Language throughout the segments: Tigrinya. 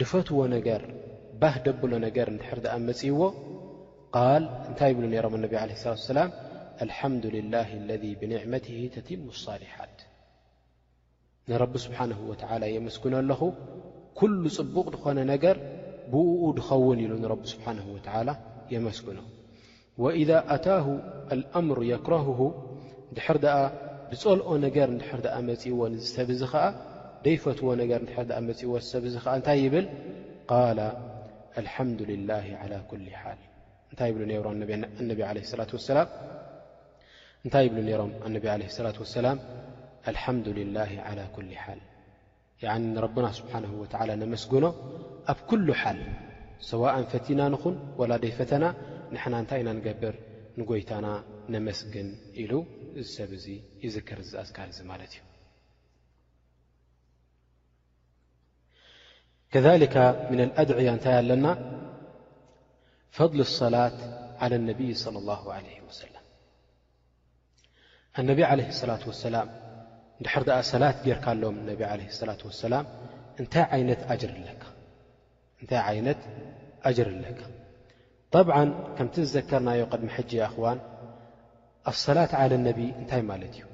ድፈትዎ ነገር ባህ ደብሎ ነገር እንድሕር ድኣ መጺእዎ ቃል እንታይ ይብሉ ነይሮም ኣነቢ ዓለ ስላት ወሰላም ኣልሓምዱልላህ ለذ ብንዕመትህ ተትሙ ኣሳሊሓት ንረቢ ስብሓንሁ ወትዓላ የመስግኖ ኣለኹ ኵሉ ጽቡቕ ድኾነ ነገር ብእኡ ድኸውን ኢሉ ንረቢ ስብሓንሁ ወትዓላ የመስግኖ ወኢዛ ኣታሁ ኣልኣምሩ የክረሁሁ ድሕር ደኣ ዝጸልኦ ነገር እንድሕር ደኣ መጺእዎ ንዚ ሰብ እዚ ኸኣ ደይፈትዎ ነገር እንድሕር ደኣ መጺእዎ እዚ ሰብ እዚ ኸኣ እንታይ ይብል ቃል ኣልሓምዱልላህ ዓላ ኩል ሓል እንታይ ይብሉ ነይሮ ኣነቢ ዓለ ሰላት ወሰላም እንታይ ይብሉ ነይሮም ኣነቢ ዓለ ሰላት ወሰላም ኣልሓምዱልላህ ዓላ ኩል ሓል ያኒ ንረብና ስብሓነሁ ወተዓላ ነመስግኖ ኣብ ኩሉ ሓል ሰዋእን ፈቲና ንኹን ዋላ ደይፈተና ንሕና እንታይ ኢና ንገብር ንጎይታና ነመስግን ኢሉ እዚ ሰብ እዚ ይዝክር እዚ ኣዝካር እዚ ማለት እዩ ከሊካ ምን ኣድዕያ እንታይ ኣለና ፈضሊ ሰላት ዓላ ነብይ صለ ላሁ ዓለ ወሰለም ኣነቢ ዓለህ ሰላት ወሰላም እንድሕር ድኣ ሰላት ጌርካሎም ነቢ ዓለ ሰላት ወሰላም እንታይ ዓይነት ኣጅር ኣለካ እንታይ ዓይነት ኣጅር ኣለካ ጠብዓ ከምቲ ዝዘከርናዮ ቅድሚ ሕጂ ኣኽዋን ኣሰላት ዓለ ነቢ እንታይ ማለት እዩ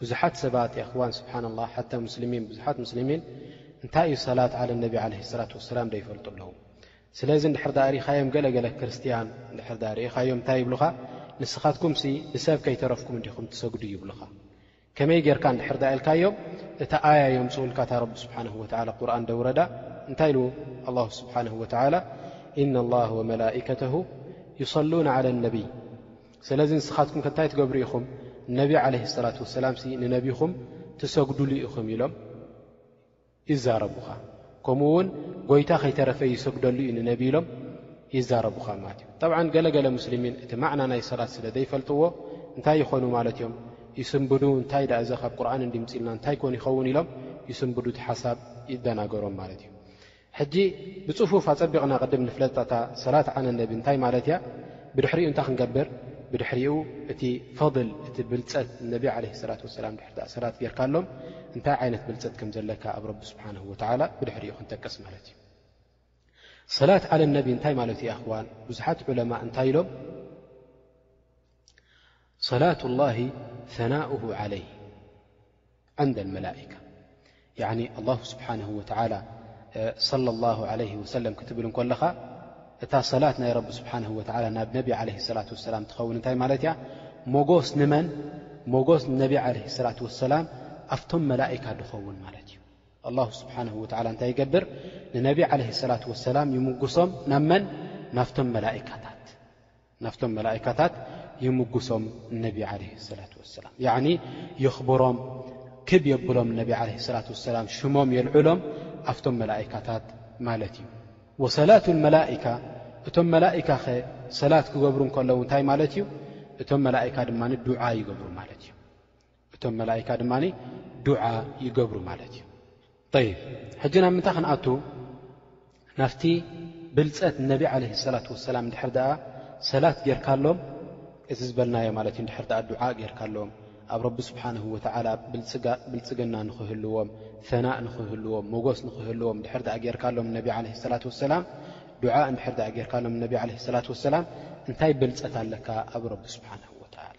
ብዙሓት ሰባት የኽዋን ስብሓን ላህ ሓታ ሙስሊሚን ብዙሓት ሙስሊሚን እንታይ እዩ ሰላት ዓለ ነቢ ዓለ ሰላት ወሰላም ደይፈልጡ ኣለዉ ስለዚ እንድሕር ዳኣ ሪኻዮም ገለገለ ክርስትያን እንድሕር ዳኣ ርኢኻዮም እንታይ ይብልኻ ንስኻትኩምሲ ንሰብ ከይተረፍኩም እንዲኹም ትሰግዱ ይብልኻ ከመይ ጌርካ እንድሕር ዳኣ ኢልካዮም እታ ኣያ ዮምፅኡልካ እታ ረቢ ስብሓንሁ ወተዓላ ቁርን ደውረዳ እንታይ ኢሉ ኣላሁ ስብሓንሁ ወተዓላ ኢነ ላህ ወመላኢከተሁ ይሰሉና ዓለ ነቢይ ሰለዚ ንስኻትኩም ከ እንታይ ትገብሩ ኢኹም ንነቢ ዓለይሂ ሰላት ወሰላም ሲ ንነቢኹም ትሰግዱሉ ኢኹም ኢሎም ይዛረቡኻ ከምኡ ውን ጎይታ ከይተረፈ ይሰግደሉ እዩ ንነቢ ኢሎም ይዛረቡኻ ማለት እዩ ጠብዓ ገለገለ ሙስሊሚን እቲ ማዕና ናይ ሰላት ስለ ዘይፈልጥዎ እንታይ ይኾኑ ማለት እዮም ይስንብዱ እንታይ ዳእዘ ካብ ቁርን እንዲምፅልና እንታይ ኮን ይኸውን ኢሎም ይስንብዱ እቲ ሓሳብ ይደናገሮም ማለት እዩ ሕጂ ብጽፉፍ ኣጸቢቕና ቅድም ንፍለጣ እታ ሰላት ዓለ ነቢ እንታይ ማለት እያ ብድሕሪኡ እንታይ ክንገብር ብድሕሪኡ እቲ ፈል እቲ ብልጸት ነቢ ዓለ ሰላት ወሰላም ድሕሪ ሰላት ጌርካሎም እንታይ ዓይነት ብልጸት ከም ዘለካ ኣብ ረቢ ስብሓን ወተዓላ ብድሕሪኡ ክንጠቅስ ማለት እዩ ሰላት ዓለ ነቢ እንታይ ማለት እዩ ኣኽዋን ብዙሓት ዑለማእ እንታይ ኢሎም ሰላት ላሂ ሰናኡሁ ዓለይ ዓንደል መላኢካ ያዕኒ ኣላሁ ስብሓንሁ ወተዓላ ሰለ ላሁ ዓለይህ ወሰለም ክትብል እንኮለኻ እታ ሰላት ናይ ረቢ ስብሓንሁ ወተዓላ ናብ ነቢ ዓለህ ሰላት ወሰላም ትኸውን እንታይ ማለት እያ ሞጎስ ንመን ሞጎስ ንነቢ ዓለህ ሰላት ወሰላም ኣብቶም መላኢካ ድኸውን ማለት እዩ ኣላሁ ስብሓንሁ ወተዓላ እንታይ ይገብር ንነቢ ዓለህ ሰላት ወሰላም ይምጉሶም ናብ መን ናብቶም መላኢካታት ናብቶም መላኢካታት ይምጉሶም ነቢ ዓለይሂ ሰላቱ ወሰላም ያዕኒ የኽብሮም ክብ የብሎም ነቢ ዓለይሂ ሰላቱ ወሰላም ሽሞም የልዕሎም ኣብቶም መላኢካታት ማለት እዩ ወሰላቱ መላኢካ እቶም መላኢካ ኸ ሰላት ክገብሩ እንከለዉ እንታይ ማለት እዩ እቶም መላኢካ ድማ ዱዓ ይገብሩ ማለት እዩ እቶም መላኢካ ድማ ዱዓ ይገብሩ ማለት እዩ ጠይብ ሕጂ ናብ ምንታይ ክንኣቱ ናፍቲ ብልፀት ነቢ ዓለ ሰላት ወሰላም እንድሕር ድኣ ሰላት ጌርካሎም እዚ ዝበልናዮ ማለት እዩ እንድሕር ድኣ ዱዓ ጌርካሎም ኣብ ረቢ ስብሓን ወተዓላ ብልፅግና ንኽህልዎም ፈናእ ንኽህልዎም ሞጎስ ንኽህልዎም ድሕር ድኣ ጌርካሎም ነቢ ዓለ ሰላት ወሰላም ዱዓ እንድሕር ድኣ ጌርካሎም ነቢ ዓለ ሰላት ወሰላም እንታይ ብልፀት ኣለካ ኣብ ረቢ ስብሓን ወተዓላ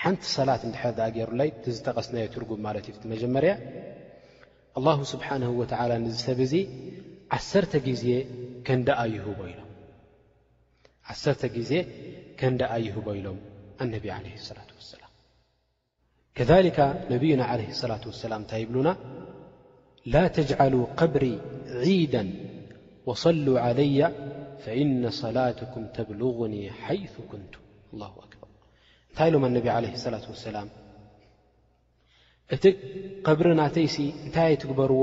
ሓንቲ ሰላት እንድሕር ደኣ ገይሩለይ እቲ ዝጠቐስናዮ ትርጉም ማለት እዩ እቲ መጀመርያ ኣላሁ ስብሓንሁ ወተዓላ ንዚ ሰብ እዚ ዓሰርተ ግዜ ከንደኣ ይህቦ ኢሎም ዓሰርተ ግዜ ከንደኣ ይህቦ ኢሎም ኣነቢ ዓለህ ሰላት ወሰላም ከሊካ ነቢዩና ዓለህ ሰላት ወሰላም እንታይ ይብሉና ላ ተጅዓሉ ቐብሪ ዒዳ ወሰሉ ዓለያ ፈኢነ ሰላትኩም ተብልغኒ ሓይث ኩንቱ ኣላ ኣክበር እንታይ ኢሎም ኣነቢ ዓለይሂ ሰላት ወሰላም እቲ ቐብሪ ናተይሲ እንታይ ኣይትግበርዎ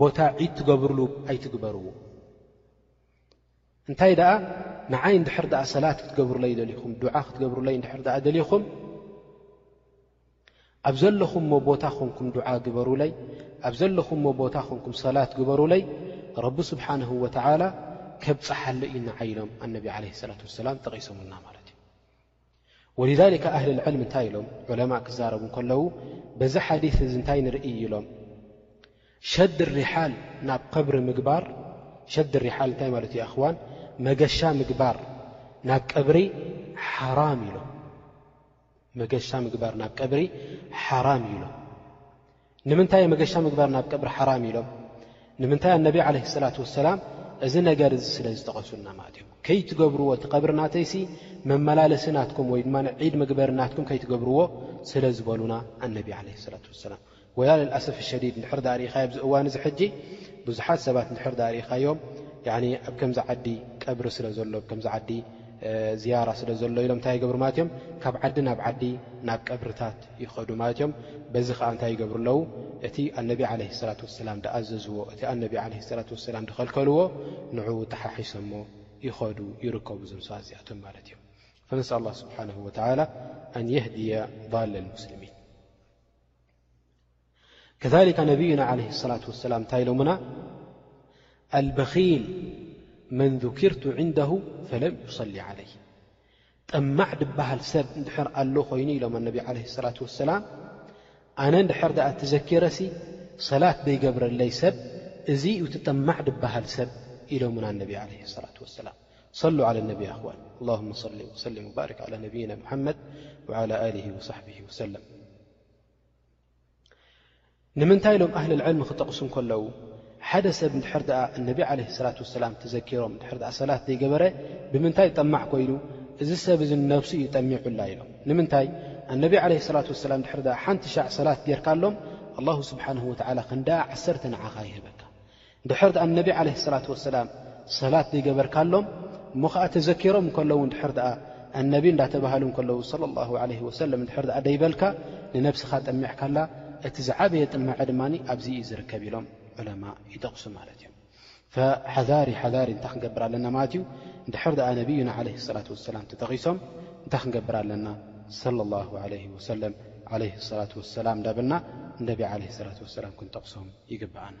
ቦታ ዒድ ትገብርሉ ኣይትግበርዎ እንታይ ደኣ ንዓይ እንድሕር ደኣ ሰላት ክትገብሩለይ ደሊኹም ዱዓ ክትገብሩለይ እንድሕር ደኣ ደሊኹም ኣብ ዘለኹሞ ቦታ ኮንኩም ዱዓ ግበሩለይ ኣብ ዘለኹሞ ቦታ ኮንኩም ሰላት ግበሩለይ ረቢ ስብሓንሁ ወተዓላ ከብፅሓለይ እዩ ንዓይ ኢሎም ኣነቢ ዓለ ሰላት ወሰላም ጠቒሶምልና ማለት እዩ ወሊዛሊካ ኣህሊ ልዕልሚ እንታይ ኢሎም ዑለማ ክዛረቡ ከለዉ በዚ ሓዲስ እዚ እንታይ ንርኢ ኢሎም ሸዲ ሪሓል ናብ ቐብሪ ምግባር ሸዲ ሪሓል እንታይ ማለት እዩ ኣኽዋን መገሻ ምግባር ናብ ቀብሪ ሓራም ኢሎም መገሻ ምግባር ናብ ቀብሪ ሓራም እዩ ኢሎም ንምንታይ እየ መገሻ ምግባር ናብ ቀብሪ ሓራም እዩ ኢሎም ንምንታይ ኣነቢ ዓለ ሰላት ወሰላም እዚ ነገር እዚ ስለ ዝጠቐሱልና ማለት እዮም ከይትገብርዎ እቲ ቐብሪ ናተይሲ መመላለሲ ናትኩም ወይ ድማ ዒድ መግበሪ ናትኩም ከይትገብርዎ ስለ ዝበሉና ኣነቢ ዓለ ሰላት ወሰላም ወላ ለልኣሰፍ ሸዲድ እንድሕር ደኣ ርኢኻዮ ኣብዚ እዋን እዚ ሕጂ ብዙሓት ሰባት እንድሕር ደኣ ርኢኻዮም ያኒ ኣብ ከምዚ ዓዲ ቀብሪ ስለ ዘሎ ኣብ ከምዚ ዓዲ ዝያራ ስለ ዘሎ ኢሎም እንታይ ይገብሩ ማለት እዮም ካብ ዓዲ ናብ ዓዲ ናብ ቀብርታት ይኸዱ ማለት እዮም በዚ ከዓ እንታይ ይገብሩ ኣለዉ እቲ ኣነቢ ዓለ ሰላት ወሰላም ድኣዘዝዎ እቲ ኣነቢ ዓለ ሰላት ወሰላም ድኸልከልዎ ንዑ ተሓሒሶሞ ይኸዱ ይርከቡ እዞም ሰባት እዚኣቶም ማለት እዮም ፈነስኣላ ስብሓን ወተላ ኣን የህድያ ዳል ልሙስልሚን ከሊካ ነብዩና ዓለ ሰላት ወሰላም እንታይ ኢሎሙና ኣልበኺል መን ذኪርቱ ዕንደሁ ፈለም ዩሰሊ ዓለይ ጠማዕ ድበሃል ሰብ እንድሕር ኣሎ ኮይኑ ኢሎም ኣነቢ ዓለ ሰላት ወሰላም ኣነ እንድሕር ድኣ እትዘኪረሲ ሰላት ዘይገብረለይ ሰብ እዙይ እዩ ትጠማዕ ድበሃል ሰብ ኢሎሙና ኣነቢ ዓለ ሰላት ወሰላም صሉ ዓለ ነቢ ያኣኽዋን ኣላሁመ ሶሊ ወሰሊም ወባሪክ ዓላ ነብይና ሙሓመድ ወዓላ ኣሊሂ ወሳሕቢሂ ወሰለም ንምንታይ ኢሎም ኣህሊ ልዕልሚ ክጠቕሱ ከለዉ ሓደ ሰብ እንድሕር ደኣ እነቢ ዓለ ሰላት ወሰላም ተዘኪሮም እንድሕር ደኣ ሰላት ዘይገበረ ብምንታይ ጠማዕ ኮይኑ እዚ ሰብ እዚ ንነብሱ እዩ ጠሚዑላ ኢሎም ንምንታይ ኣነቢ ዓለ ሰላት ወሰላም ድሕር ደኣ ሓንቲ ሻዕ ሰላት ጌርካሎም ኣላሁ ስብሓንሁ ወትዓላ ክንደኣ ዓሰርተ ንዓኻ ይህበካ ድሕር ድኣ ንነቢ ዓለይሂ ሰላቱ ወሰላም ሰላት ዘይገበርካሎም እሞ ኸኣ ተዘኪሮም እንከለዉ ድሕር ድኣ ኣነቢ እንዳተባህሉ እንከለዉ ሰለላሁ ዓለይሂ ወሰለም ድሕር ድኣ ደይበልካ ንነብስኻ ጠሚዕካላ እቲ ዝዓበየ ጥማዐ ድማ ኣብዚ እዩ ዝርከብ ኢሎም ዑለማ ይጠቕሱ ማለት እዮም ፈሓዛሪ ሓዛሪ እንታይ ክንገብር ኣለና ማለት እዩ ድሕር ድኣ ነቢዩና ዓለይሂ ሰላቱ ወሰላም ተጠቒሶም እንታይ ክንገብር ኣለና ሰለላሁ ዓለይሂ ወሰለም ዓለይሂ ሰላቱ ወሰላም እንዳበልና ንነቢ ዓለይሂ ሰላቱ ወሰላም ክንጠቕሶም ይግብኣና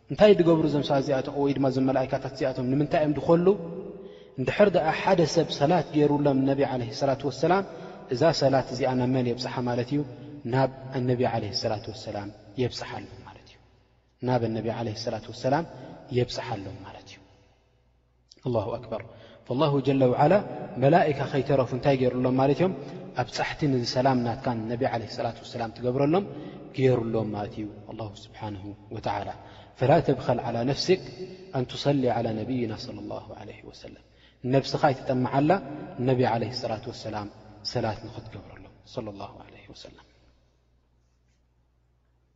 እንታይ ድገብሩ እዞም ሰባት እዚኣቶ ወይ ድማ እዞም መላእካታት እዚኣቶም ንምንታይ እዮም ድኮሉ እንድሕር ድኣ ሓደ ሰብ ሰላት ገይሩሎም ነቢ ዓለህ ሰላት ወሰላም እዛ ሰላት እዚኣ ናብ መን የብጽሓ ማለት እዩ ናብ ኣነቢ ዓለ ሰላት ወሰላም የብጽሓሎም ማለት እዩ ናብ ኣነቢ ዓለ ሰላት ወሰላም የብጽሓሎም ማለት እዩ ኣላሁ ኣክበር ላሁ ጀለ ውዓላ መላእካ ከይተረፉ እንታይ ገይሩሎም ማለት እዮም ኣብ ፃሕቲ ንዚ ሰላም ናትካ ነቢ ዓለ ሰላት ወሰላም ትገብረሎም ገይሩሎም ማለት እዩ ኣላ ስብሓን ወተላ ፈላ ተብኸል ዓላ ነፍሲክ ኣንትሰሊ ዓላ ነብይና ለ ላ ለ ወሰለም ንነብስኻ ኣይትጠምዓላ ነቢ ዓለ ሰላት ወሰላም ሰላት ንኽትገብረሎም ለ ላ ለ ወሰላም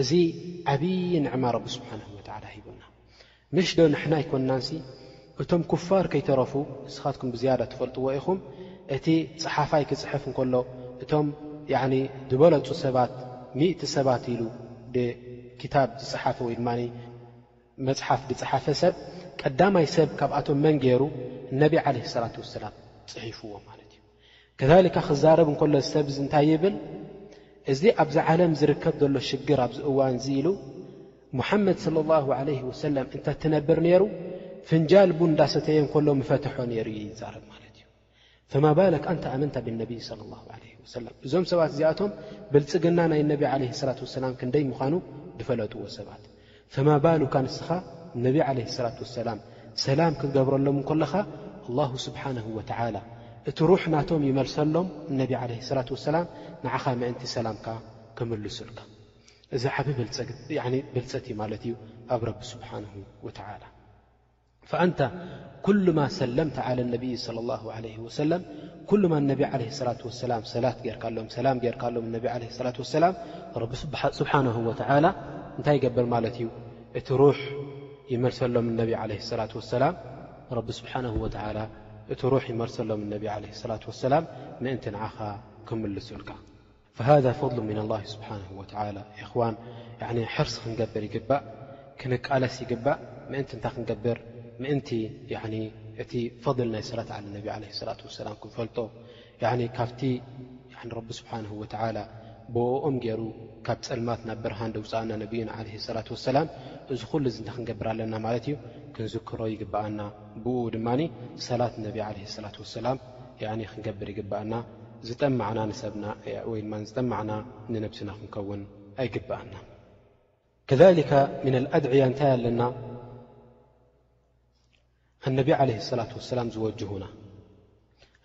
እዚ ዓብዪ ንዕማ ረቢ ስብሓነሁ ወተዓላ ሂቡና ምሽ ዶ ንሕና ኣይኮናንሲ እቶም ኩፋር ከይተረፉ ንስኻትኩም ብዝያዳ ትፈልጥዎ ኢኹም እቲ ፀሓፋይ ክፅሕፍ እንከሎ እቶም ያኒ ዝበለፁ ሰባት ሚእቲ ሰባት ኢሉ ብክታብ ዝፀሓፈ ወይ ድማ መፅሓፍ ዝፀሓፈ ሰብ ቀዳማይ ሰብ ካብኣቶም መን ገይሩ ነቢ ዓለይሂ ሰላት ወሰላም ፅሒፍዎ ማለት እዩ ከዛሊካ ክዛረብ እንከሎ እዚ ሰብ እዚ እንታይ ይብል እዚ ኣብዚ ዓለም ዝርከብ ዘሎ ሽግር ኣብዚ እዋን እዚ ኢሉ ሙሓመድ ስለ ላሁ ዓለይህ ወሰለም እንተ ትነብር ነይሩ ፍንጃል ቡን እንዳሰተየ እንከሎ ምፈትሖ ነይሩ እዩ ይዛረብ ማለት እዩ ፈማ ባለክ ኣንተ ኣመንታ ብነቢይ ስለ ላ ለ ወሰላም እዞም ሰባት እዚኣቶም ብልፅግና ናይ ነቢ ዓለ ሰላት ወሰላም ክንደይ ምዃኑ ዝፈለጥዎ ሰባት ፈማ ባሉካ ንስኻ ነቢ ዓለይሂ ሰላቱ ወሰላም ሰላም ክትገብረሎም እንከለኻ ኣላሁ ስብሓነሁ ወተዓላ እቲ ሩሕ ናቶም ይመልሰሎም እነቢ ዓለይሂ ሰላቱ ወሰላም ንዓኻ ምእንቲ ሰላምካ ክምልሱልካ እዚ ዓቢ ብልጸት እዩ ማለት እዩ ኣብ ረቢ ስብሓነሁ ወተዓላ። ፈኣንተ ኩሉማ ሰለምተ ዓለ ነብይ ለ ላ ለ ወሰለም ኩሉማ እነቢ ዓለ ሰላት ወሰላም ሰላት ጌርካሎም ሰላም ጌርካሎም እነቢ ዓለ ሰላት ወሰላም ረቢ ስብሓን ወተዓላ እንታይ ይገብር ማለት እዩ እቲ ሩሕ ይመልሰሎም እነቢ ዓለ ሰላት ወሰላም ረቢ ስብሓን ወተዓላ እቲ ሩሕ ይመርሰሎም እነቢ ዓለ ሰላት ወሰላም ምእንቲ ንዓኻ ክምልሱልካ ፈሃዛ ፈድሉ ሚነላሂ ስብሓነሁ ወተዓላ ኢኽዋን ያዕኒ ሕርሲ ክንገብር ይግባእ ክንቃለስ ይግባእ ምእንቲ እንታይ ክንገብር ምእንቲ ያዕኒ እቲ ፈድል ናይ ሰላት ዓለ ነቢ ዓለይሂ ሰላት ወሰላም ክንፈልጦ ያዕኒ ካብቲ ያዕኒ ረቢ ስብሓነሁ ወተዓላ ብእኦም ገይሩ ካብ ጸልማት ናብ ብርሃን ደውጻኣና ነብዩን ዓለይሂ ሰላት ወሰላም እዚ ዅሉ እዚ እንታይ ክንገብር ኣለና ማለት እዩ ክንዝክሮ ይግባኣና ብእኡ ድማኒ ሰላት ነቢ ዓለይሂ ሰላት ወሰላም ክንገብር ይግብኣና ዝጠማዕና ንሰብና ወይ ድማ ዝጠማዕና ንነብስና ክንከውን ኣይግብኣና ከ ምና ኣድዕያ እንታይ ኣለና ኣነቢ ለ ላ ሰላም ዝወጅሁና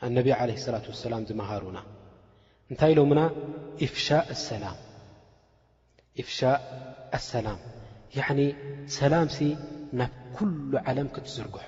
ኣነቢ ለ ላ ሰላም ዝመሃሩና እንታይ ኢሎምና ፍሻእ ኣሰላም ሰላምሲ ናብ ኩሉ ዓለም ክትዝርግሖ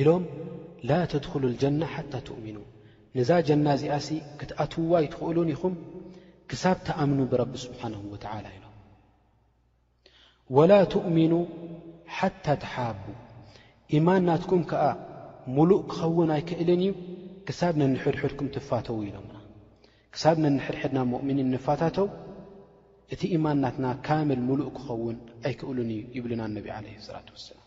ኢሎም ላ ተድኹሉ ልጀና ሓታ ትእሚኑ ንዛ ጀና እዚኣ ሲ ክትኣትውዋ ኣይትኽእሉን ኢኹም ክሳብ ትኣምኑ ብረቢ ስብሓን ወተዓላ ኢሎም ወላ ትእሚኑ ሓታ ትሓቡ ኢማን ናትኩም ከዓ ሙሉእ ክኸውን ኣይክእልን እዩ ክሳብ ነንሕድሕድኩም ትፋተው ኢሎምና ክሳብ ነንሕድሕድና ሙእምኒን ንፋታተው እቲ ኢማን ናትና ካምል ሙሉእ ክኸውን ኣይክእሉን እዩ ይብሉና ነቢ ዓለ ሰላት ወሰላም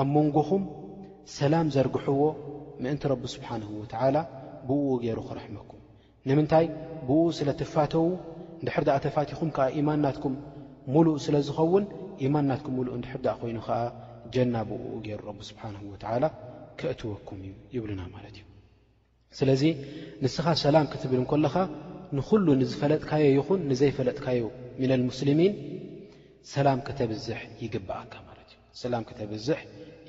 ኣብ መንጎኹም ሰላም ዘርግሕዎ ምእንቲ ረቢ ስብሓንሁ ወተዓላ ብእኡ ገይሩ ክርሕመኩም ንምንታይ ብእኡ ስለ ትፋተዉ እንድሕር ድኣ ተፋቲኹም ከዓ ኢማን ናትኩም ሙሉእ ስለ ዝኸውን ኢማን ናትኩም ሙሉእ እንድሕር ድኣ ኮይኑ ከዓ ጀና ብእኡ ገይሩ ረቢ ስብሓንሁ ወተዓላ ከእትወኩም እዩ ይብሉና ማለት እዩ ስለዚ ንስኻ ሰላም ክትብል እንኮለኻ ንኹሉ ንዝፈለጥካዮ ይኹን ንዘይፈለጥካዮ ምነል ሙስልሚን ሰላም ክተብዝሕ ይግብኣካ ማለት እዩ ሰላም ክተብዝሕ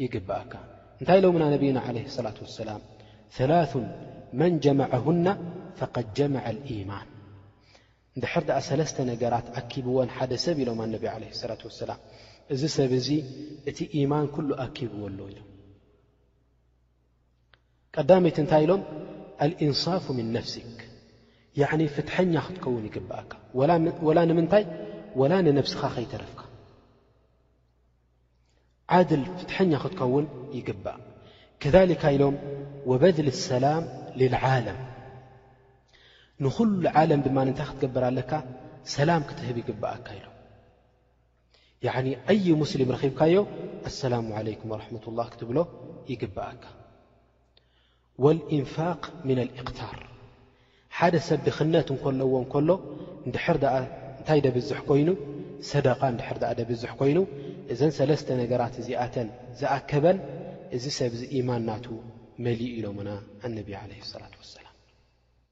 ይግብኣካ እንታይ ኢሎምና ነቢና ዓለ ሰላት ወሰላም ላን መን ጀመዐሁና ፈቀድ ጀመዐ ልኢማን እንድሕር ድኣ ሰለስተ ነገራት ኣኪብዎን ሓደ ሰብ ኢሎም ኣነቢ ዓለ ሰላት ወሰላም እዚ ሰብ እዚ እቲ ኢማን ኩሉ ኣኪብዎ ኣሎ ኢሎም ቀዳመይቲ እንታይ ኢሎም ኣልእንሳፍ ምን ነፍሲክ ያዕኒ ፍትሐኛ ክትከውን ይግብኣካ ወላ ንምንታይ ወላ ንነብስኻ ከይተረፍካ ዓድል ፍትሐኛ ክትከውን ይግባእ ከሊካ ኢሎም ወበድሊ ሰላም ልልዓለም ንኹሉ ዓለም ድማ እንታይ ክትገብር ኣለካ ሰላም ክትህብ ይግብኣካ ኢሎም ያዕኒ ኣይ ሙስሊም ረኺብካዮ ኣሰላሙ ዓለይኩም ወረሕመቱላህ ክትብሎ ይግብኣካ ወልኢንፋቅ ምና ልእክታር ሓደ ሰብ ድኽነት እንከለዎ እንከሎ እንድሕር ደኣ እንታይ ደብዝሕ ኮይኑ ሰደቃ እንድሕር ደኣ ደብዝሕ ኮይኑ እዘን ሰለስተ ነገራት እዚኣተን ዝኣከበን እዚ ሰብ እዚ ኢማን ናቱ መሊኡ ኢሎምና ኣነቢ ዓለ ሰላት ወሰላም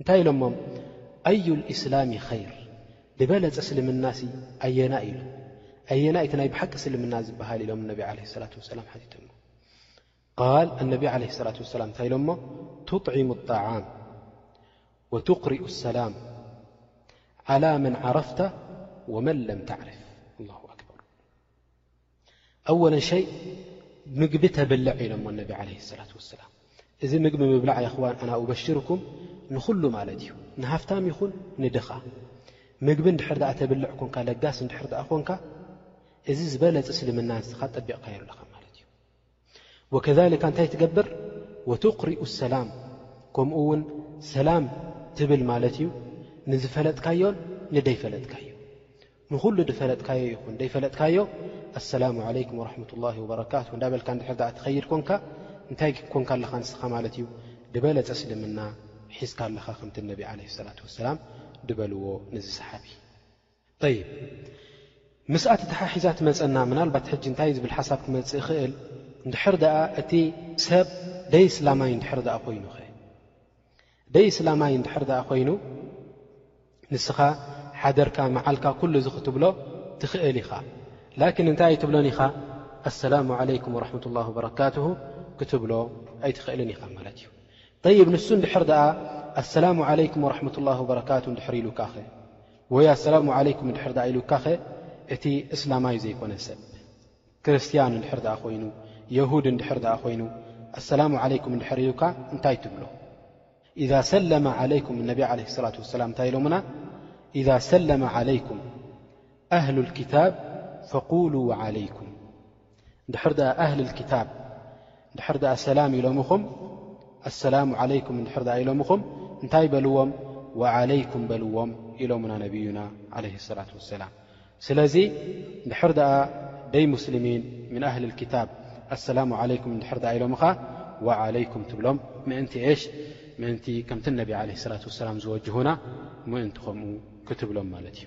እንታይ ኢሎሞም ኣዩ ልእስላሚ ኸይር ልበለፀ እስልምናሲ ኣየናይ እዩ ኢሎም ኣየናይ እቲ ናይ ብሓቂ እስልምና ዝበሃል ኢሎም ነቢ ዓለ ሰላት ወሰላም ሓቲቶሞ ቃል ኣነቢ ዓለ ሰላት ወሰላም እንታይ ኢሎሞ ትጥዒሙ ጣዓም ወትቅሪኡ ሰላም ዓላ መን ዓረፍታ ወመን ለም ተዕርፍ ኣላ ኣክበር ኣወለ ሸይ ምግቢ ተብልዕ ኢሎሞ ነቢ ዓለ ሰላት ወሰላም እዚ ምግቢ ምብላዕ የኽዋን ኣና ኡበሽርኩም ንኹሉ ማለት እዩ ንሃፍታም ይኹን ንድኻ ምግቢ እንድሕር ድኣ ተብልዕ ኮንካ ለጋስ እንድሕር ድኣ ኮንካ እዚ ዝበለፅ እስልምና ንስኻ ጠቢቕካየኣለኻ ማለት እዩ ወከዛሊካ እንታይ ትገብር ወቱቅሪኡ ሰላም ከምኡ ውን ሰላም ትብል ማለት እዩ ንዝፈለጥካዮን ንደይፈለጥካዮ ንኹሉ ድፈለጥካዮ ይኹን ደይፈለጥካዮ ኣሰላሙ ዓለይኩም ወረሕመት ላ ወበረካቱ እንዳበልካ ንድሕር ድኣ ትኸይድ ኮንካ እንታይ ኮንካ ኣለኻ ንስኻ ማለት እዩ ድበለፀ እስልምና ሒዝካ ኣለኻ ከምቲ ነቢ ዓለ ሰላት ወሰላም ድበልዎ ንዝሰሓቢ ጠይብ ምስኣ ተተሓሒዛ ትመጸና ምናልባት ሕጂ እንታይ ዝብል ሓሳብ ክመጽእ ይኽእል እንድሕር ደኣ እቲ ሰብ ደይእስላማይ እንድሕር ደኣ ኮይኑኸ ደይእስላማይ እንድሕር ደኣ ኮይኑ ንስኻ ሓደርካ መዓልካ ኩሉ እዚ ክትብሎ ትኽእል ኢኻ ላኪን እንታይ ኣይትብሎን ኢኻ ኣሰላሙ ዓለይኩም ወረሕመት ላ ወበረካትሁ ክትብሎ ኣይትኽእልን ኢኻ ማለት እዩ ጠይብ ንሱ እንድሕር ደኣ ኣሰላሙ ዓለይኩም ወረሕመት ላ ወበረካቱ እንድሕር ኢሉካኸ ወይ ኣሰላሙ ዓለይኩም እንድሕር ደኣ ኢሉካኸ እቲ እስላማይ ዘይኮነ ሰብ ክርስትያን እንድሕር ደኣ ኮይኑ የሁድ እንድሕር ደኣ ኮይኑ ኣሰላሙ ዓለይኩም እንድሕር ኢሉካ እንታይ ትብሎ ኢዛ ሰለመ ዓለይኩም እነቢ ዓለህ ሰላት ወሰላም እንታይ ኢሎምና ኢዛ ሰለመ ዓለይኩም ኣህሉ ልክታብ ፈቁሉ ዓለይኩም እንድሕር ድኣ ኣህሊ ልክታብ እንድሕር ድኣ ሰላም ኢሎምኹም ኣሰላሙ ዓለይኩም እንድሕር ድኣ ኢሎምኹም እንታይ በልዎም ወዓለይኩም በልዎም ኢሎምና ነብዩና ዓለህ ሰላት ወሰላም ስለዚ እንድሕር ድኣ ደይ ሙስልሚን ምን ኣህሊ ልክታብ ኣሰላሙ ዓለይኩም እንድሕር ድኣ ኢሎምኻ ወዓለይኩም ትብሎም ምእንቲ ኤሽ ምእንቲ ከምቲ ነቢ ዓለ ሰላት ወሰላም ዝወጅሁና ምእንቲ ከምኡ ክትብሎም ማለት እዩ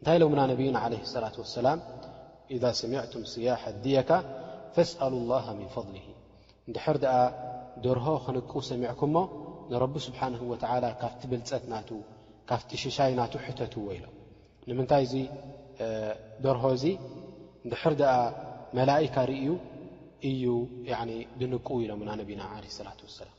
እንታይ ኢሎምና ነብዩና ዓለይሂ ሰላቱ ወሰላም ኢዛ ሰሚዕቱም ስያሕ ኣዲየካ ፈስኣሉ ላሃ ሚን ፈድሊሂ እንድሕር ደኣ ደርሆ ክንቁ ሰሚዕኩምሞ ንረቢ ስብሓንሁ ወተዓላ ካብቲ ብልፀት ናቱ ካብቲ ሽሻይ ናቱ ሕተትዎ ኢሎም ንምንታይ እዚ ደርሆ እዚ እንድሕር ደኣ መላኢካ ርእዩ እዩ ድንቁ ኢሎምና ነብና ዓለይሂ ሰላቱ ወሰላም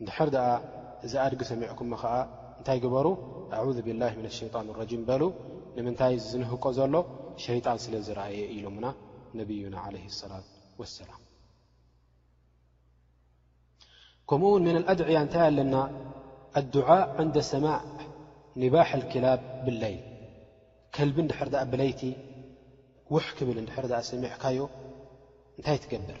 እንድሕር ደኣ እዚ ኣድጊ ሰሚዕኩሞ ከኣ እንታይ ግበሩ ኣዑዙ ቢላሂ ሚነ ሸይጣን ረጂም በሉ ንምንታይ እዚ ዝንህቆ ዘሎ ሸይጣን ስለ ዝረኣየ እዩ ኢሎሙና ነብዩና ዓለይሂ ሰላት ወሰላም ከምኡ ውን ሚነል ኣድዕያ እንታይ ኣለና ኣዱዓ ዕንደ ሰማዕ ኒባሕ ልኪላብ ብለይል ከልቢ እንድሕር ደኣ ብለይቲ ውሕ ክብል እንድሕር ደኣ ሰሚዕካዮ እንታይ ትገብር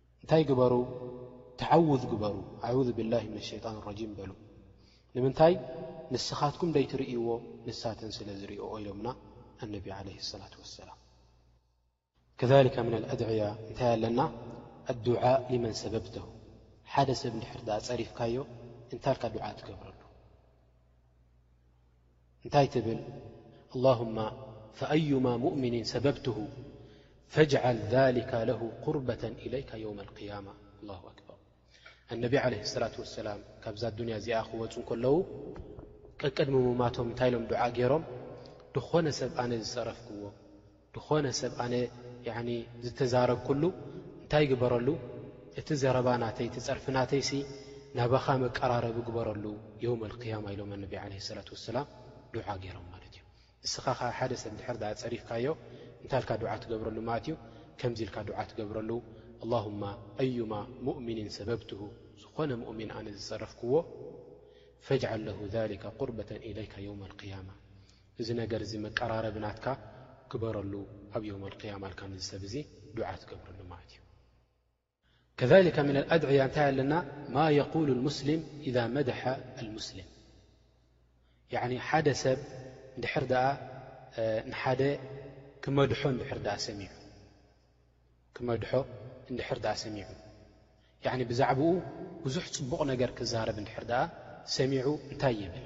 እንታይ ግበሩ ተዓውዝ ግበሩ ኣዑዙ ብላሂ ምነ ሸይጣን ረጂም በሉ ንምንታይ ንስኻትኩም ደይትርእይዎ ንሳተን ስለ ዝርእኦ ኢሎምና ኣነቢ ዓለ ሰላት ወሰላም ከሊከ ምና ኣድዕያ እንታይ ኣለና ኣዱዓ ሊመን ሰበብተሁ ሓደ ሰብ እንድሕር ዳኣ ፀሪፍካዮ እንታልካ ዱዓ ትገብረሉ እንታይ ትብል ኣላሁማ ፈኣዩማ ሙእምኒን ሰበብትሁ ፈጅዓል ዛሊካ ለሁ ቁርበተን ኢለይካ የውም ኣልቅያማ ኣላሁ ኣክበር ኣነቢ ዓለ ሰላት ወሰላም ካብዛ ኣዱንያ እዚኣ ክወፁ እንከለዉ ቀቅድሚ ሙማቶም እንታይ ኢሎም ዱዓ ገይሮም ድኾነ ሰብ ኣነ ዝፀረፍክዎ ድኾነ ሰብ ኣነ ያኒ ዝተዛረብኩሉ እንታይ ግበረሉ እቲ ዘረባ ናተይ እቲ ጸርፊ ናተይ ሲ ናባኻ መቀራረቢ ግበረሉ የውም ኣልቅያማ ኢሎም ኣነቢ ዓለይሂ ሰላት ወሰላም ዱዓ ገይሮም ማለት እዩ። ንስኻ ከኣ ሓደ ሰብ እንድሕር ደኣ ጸሪፍካዮ እንታይ ኢልካ ዱዓ ትገብረሉ ማለት እዩ ከምዚ ኢልካ ዱዓ ትገብረሉ ኣላሁማ ኣዩማ ሙእሚኒን ሰበብትሁ ዝኾነ ሙእሚን ኣነ ዝጸረፍክዎ ፈጅዓል ለሁ ዛሊከ ቁርበተን ኢለይካ የውም ኣልቅያማ እዚ ነገር እዚ መቀራረቢ ናትካ ግበረሉ ኣብ የውም ኣልቅያማ ኢልካ ነዚ ሰብ እዚ ዱዓ ትገብረሉ ማለት እዩ። ከዛሊካ ሚን ኣልኣድዕያ እንታይ ኣለና ማ የቁሉ ልሙስሊም ኢዛ መደሐ ኣልሙስሊም ያዕኒ ሓደ ሰብ እንድሕር ደኣ ንሓደ ክመድሖ እንድሕር ደኣ ሰሚዑ ክመድሖ እንድሕር ደኣ ሰሚዑ ያዕኒ ብዛዕባኡ ብዙሕ ጽቡቕ ነገር ክዛረብ እንድሕር ደኣ ሰሚዑ እንታይ ይብል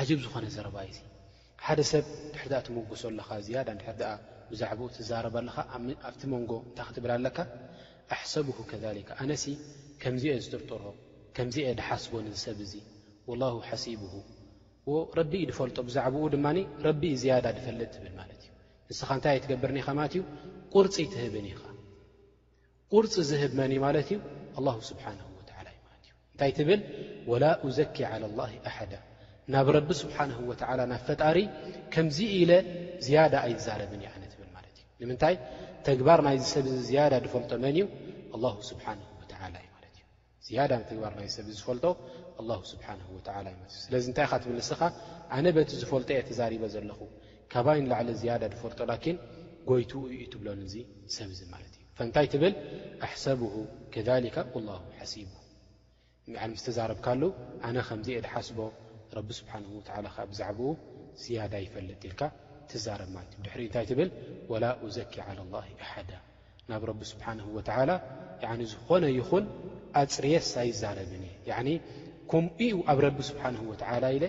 ዓጀብ ዝኾነ ዘረባ እዩ እዚ። ሓደ ሰብ ድሕሪ ድኣ ትሞግሶ ኣለኻ፣ ዝያዳ እንድሕር ድኣ ብዛዕብኡ ትዛረብ ኣለኻ፣ ኣብ ኣብቲ መንጎ እንታይ ክትብል ኣለካ፣ ኣሕሰቡሁ ከዛሊከ፣ ኣነ ሲ ከምዚ እየ ዝጥርጥሮ፣ ከምዚ እየ ድሓስቦ ነዚ ሰብ እዚ፣ ወላሁ ሓሲቡሁ፣ ዎ ረቢ እዩ ድፈልጦ፣ ብዛዕብኡ ድማ ረቢ እዩ ዝያዳ ድፈልጥ ትብል ማለት እዩ። ንስኻ እንታይ ኣይትገብርን ኢኻ ማለት እዩ፣ ቁርጺ ኣይትህብን ኢኻ። ቁርፂ ዝህብ መን እዩ ማለት እዩ ኣላሁ ስብሓን ወተላ እዩ ማለት እዩ እንታይ ትብል ወላ ኡዘኪ ዓላ ላ ኣሓዳ ናብ ረቢ ስብሓን ወተላ ናብ ፈጣሪ ከምዚ ኢለ ዝያዳ ኣይዛረብን እየ ኣነ ትብል ማለት እዩ ንምንታይ ተግባር ናይዚ ሰብ እዚ ዝያዳ ዝፈልጦ መን እዩ ኣላሁ ስብሓን ወተላ እዩ ማለት እዩ ዝያዳ ንተግባር ናይ ሰብ ዝፈልጦ ኣላሁ ስብሓነሁ ወተዓላ እዩ። ስለዚ እንታይ ኢኻ ትብል ንስኻ ኣነ በቲ ዝፈልጦ እየ ተዛሪበ ዘለኹ ካባይ ንላዕሊ ዝያዳ ዝፈልጦ ላኪን ጎይትኡ እዩ ትብሎ ንዚ ሰብ እዚ ማለት እዩ። ፈእንታይ ትብል ኣሕሰብሁ ከዛሊካ ወላሁ ሓሲብሁ እምበዓል ምስ ተዛረብካሉ ኣነ ከምዚ እየ ድሓስቦ ረቢ ስብሓንሁ ወተዓላ ከዓ ብዛዕባኡ ዝያዳ ይፈልጥ ኢልካ ትዛረብ ማለት እዩ። ድሕሪኡ እንታይ ትብል ወላ ኡዘኪ ዓላ ላሂ ኣሓዳ ናብ ረቢ ስብሓንሁ ወተዓላ ያዕኒ ዝኾነ ይኹን ኣጽርየስ ኣይዛረብን እየ ያዕኒ ከምኡኡ ኣብ ረቢ ስብሓንሁ ወተዓላ ኢለ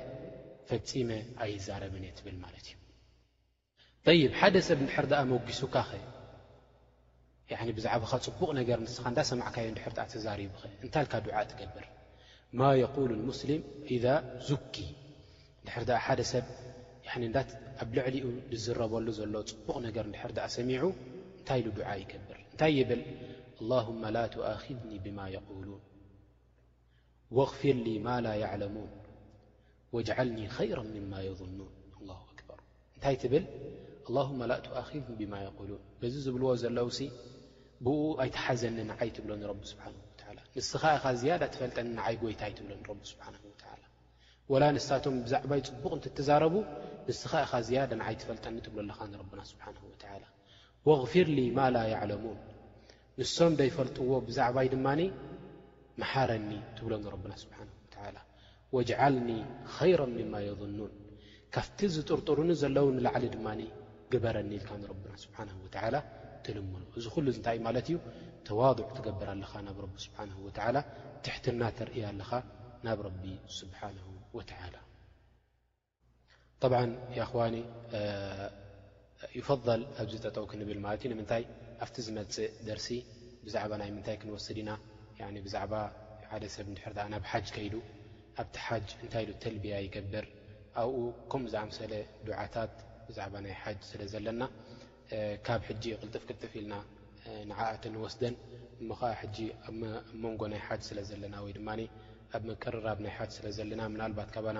ፈጺመ ኣይዛረብን እየ ትብል ማለት እዩ ጠይብ ሓደ ሰብ እንድሕር ደኣ መጒሱካ ኸ ያዕኒ ብዛዕባኻ ጽቡቕ ነገር ንስኻ እንዳ ሰማዕካዮ እንድሕር ደኣ ተዛሪቡ ኸ እንታይ ኢልካ ዱዓ ትገብር ማ የቁሉ ልሙስሊም ኢዛ ዙኪ እንድሕር ደኣ ሓደ ሰብ ያኒ እንዳት ኣብ ልዕሊኡ ዝዝረበሉ ዘሎ ጽቡቕ ነገር እንድሕር ደኣ ሰሚዑ እንታይ ኢሉ ዱዓ ይገብር እንታይ ይብል ኣላሁማ ላ ትኣኪድኒ ብማ የቁሉን ወግፊር ሊ ማ ላ ያዕለሙን ወጅዓልኒ ኸይራ ምማ የظኑን ኣላሁ ኣክበር እንታይ ትብል ኣላሁማ ላ ትኣኪድኒ ብማ የቁሉን በዚ ዝብልዎ ዘለዉ ሲ ብኡ ኣይትሓዘኒ ንዓይ ትብሎ ንረቢ ስብሓን ወተዓላ ንስኻ ኢኻ ዝያዳ ትፈልጠኒ ንዓይ ጎይታይ ትብሎ ንረቢ ስብሓን ወተዓላ ወላ ንሳቶም ብዛዕባይ ጽቡቕ እንተ ትዛረቡ ንስኻ ኢኻ ዝያዳ ንዓይ ትፈልጠኒ ትብሎ ኣለኻ ንረብና ስብሓንሁ ወተዓላ ወግፊርሊ ማ ላ ያዕለሙን ንሶም ደይፈልጥዎ ብዛዕባይ ድማ መሓረኒ ትብሎ ንረብና ስብሓንሁ ወተዓላ ወጅዓልኒ ኸይሮም ምማ የظኑን ካብቲ ዝጥርጥሩኒ ዘለዉ ንላዕሊ ድማ ግበረኒ ኢልካ ንረብና ስብሓንሁ ወተዓላ ትልምኖ። እዚ ዅሉ እንታይ እዩ ማለት እዩ? ተዋዱዕ ትገብር ኣለኻ ናብ ረቢ ስብሓንሁ ወተዓላ፣ ትሕትና ተርእይ ኣለኻ ናብ ረቢ ስብሓንሁ ወተዓላ። ጠብዓን ያኣኽዋኒ፣ ይፈደል ኣብዚ ጠጠው ክንብል ማለት እዩ ንምንታይ ኣብቲ ዝመጽእ ደርሲ ብዛዕባ ናይ ምንታይ ክንወስድ ኢና ያኒ ብዛዕባ ሓደ ሰብ እንድሕር ዳኣ ናብ ሓጅ ከይዱ ኣብቲ ሓጅ እንታይ ኢሉ ተልብያ ይገብር ኣብኡ ከምኡ ዝኣምሰለ ዱዓታት ብዛዕባ ናይ ሓጅ ስለ ዘለና ካብ ሕጂ ቅልጥፍ ቅልጥፍ ኢልና ንዓኣ ተንወስደን እሞ ኸዓ ሕጂ ኣብ መንጎ ናይ ሓጅ ስለ ዘለና ወይ ድማ ኣብ ምቅርራብ ናይ ሓጅ ስለ ዘለና ምናልባት ካባና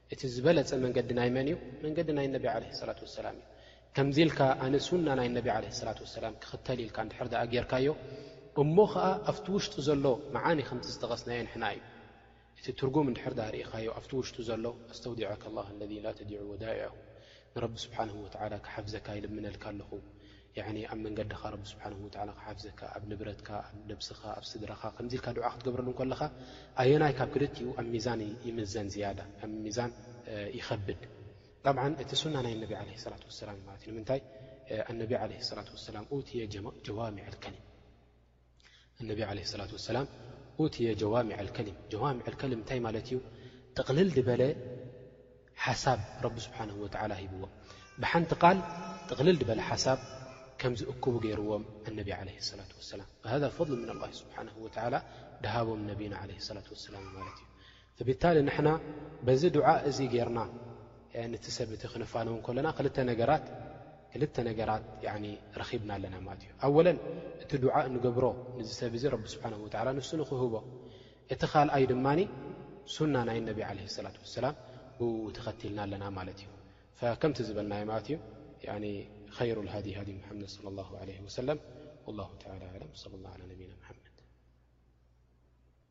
እቲ ዝበለጸ መንገዲ ናይ መን እዩ? መንገዲ ናይ ነቢ ዓለይሂ ሰላቱ ወሰላም እዩ። ከምዚ ኢልካ ኣነ ሱና ናይ ነቢ ዓለይሂ ሰላቱ ወሰላም ክኽተል ኢልካ እንድሕር ደኣ ጌርካዮ እሞ ኸኣ ኣብቲ ውሽጡ ዘሎ መዓኒ ከምቲ ዝጠቐስናዮ ንሕና እዩ። እቲ ትርጉም እንድሕር ደኣ ርኢኻዮ ኣብቲ ውሽጡ ዘሎ ኣስተውዲዐከ ላህ ለዚ ላተዲዑ ወዳኢዐሁ ንረቢ ስብሓነሁ ወተዓላ ክሓፍዘካ ይልምነልካ ኣለኹ። ያዕኒ ኣብ መንገድኻ ረቢ ስብሓነሁ ወተዓላ ክሓፍዘካ ኣብ ንብረትካ ኣብ ነብስኻ ኣብ ስድራኻ ከምዚ ኢልካ ዱዓ ክትገብረሉ እንከለኻ ኣየናይ ካብ ክልቲኡ ኣብ ሚዛን ይምዘን ዝያዳ ኣብ ሚዛን ይኸብድ ጠብዓን እቲ ሱና ናይ ኣነቢ ዓለይሂ ሰላቱ ወሰላም እዩ ማለት እዩ ንምንታይ ኣነቢ ዓለይሂ ሰላቱ ወሰላም ኡትየ ጀዋሚዐል ከሊም እነቢ ዓለ ሰላት ወሰላም ኡትየ ጀዋሚዐ ልከሊም ጀዋሚዐ ልከሊም እንታይ ማለት እዩ ጥቕልል ድበለ ሓሳብ ረቢ ስብሓን ወተዓላ ሂብዎም ብሓንቲ ቃል ጥቕልል ድበለ ሓሳብ ከም ዝእክቡ ገይርዎም እነቢ ዓለ ሰላት ወሰላም ሃ ፈضሊ ምን ላ ስብሓን ወላ ድሃቦም ነቢና ዓለ ሰላት ወሰላም ማለት እዩ እብታሊ ንሕና በዚ ዱዓእ እዚ ጌርና ንቲ ሰብ እቲ ክንፋነው ከሎና ክልተ ነገራት ረኺብና ኣለና ማለት እዩ ኣወለን እቲ ዱዓ እንገብሮ ንዚ ሰብ እዚ ረቢ ስብሓን ወላ ንሱ ንክህቦ እቲ ካልኣይ ድማ ሱና ናይ ነቢ ለ ላት ወሰላም ብኡ ተኸትልና ኣለና ማለት እዩ ከምቲ ዝበልናዮ ማለት እዩ ኸይሩ ሃዲ ሃዲ ሓመድ صለ ላ ለ ወሰለም ላ ለም ለ ነና ሓመድ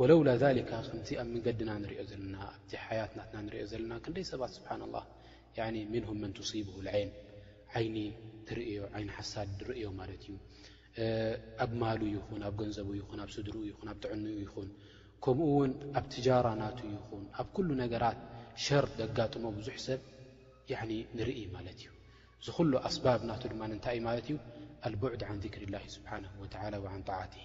ወለውላ ዛሊካ ከምቲ ኣብ መንገድና ንሪኦ ዘለና ኣብቲ ሓያት ናትና ንሪኦ ዘለና ክንደይ ሰባት ስብሓንላህ ያኒ ምንሁም መን ቱሲብሁ ልዐይን ዓይኒ ትርእዮ ዓይኒ ሓሳድ ድርእዮ ማለት እዩ ኣብ ማሉ ይኹን ኣብ ገንዘቡ ይኹን ኣብ ስድርኡ ይኹን ኣብ ጥዕንኡ ይኹን ከምኡ ውን ኣብ ትጃራ ናቱ ይኹን ኣብ ኩሉ ነገራት ሸር ዘጋጥሞ ብዙሕ ሰብ ያኒ ንርኢ ማለት እዩ እዚ ኩሉ ኣስባብ ናቱ ድማ እንታይ እዩ ማለት እዩ ኣልቡዕድ ዓን ዚክሪ ላሂ ስብሓንሁ ወተዓላ ወዓን ጣዓትሂ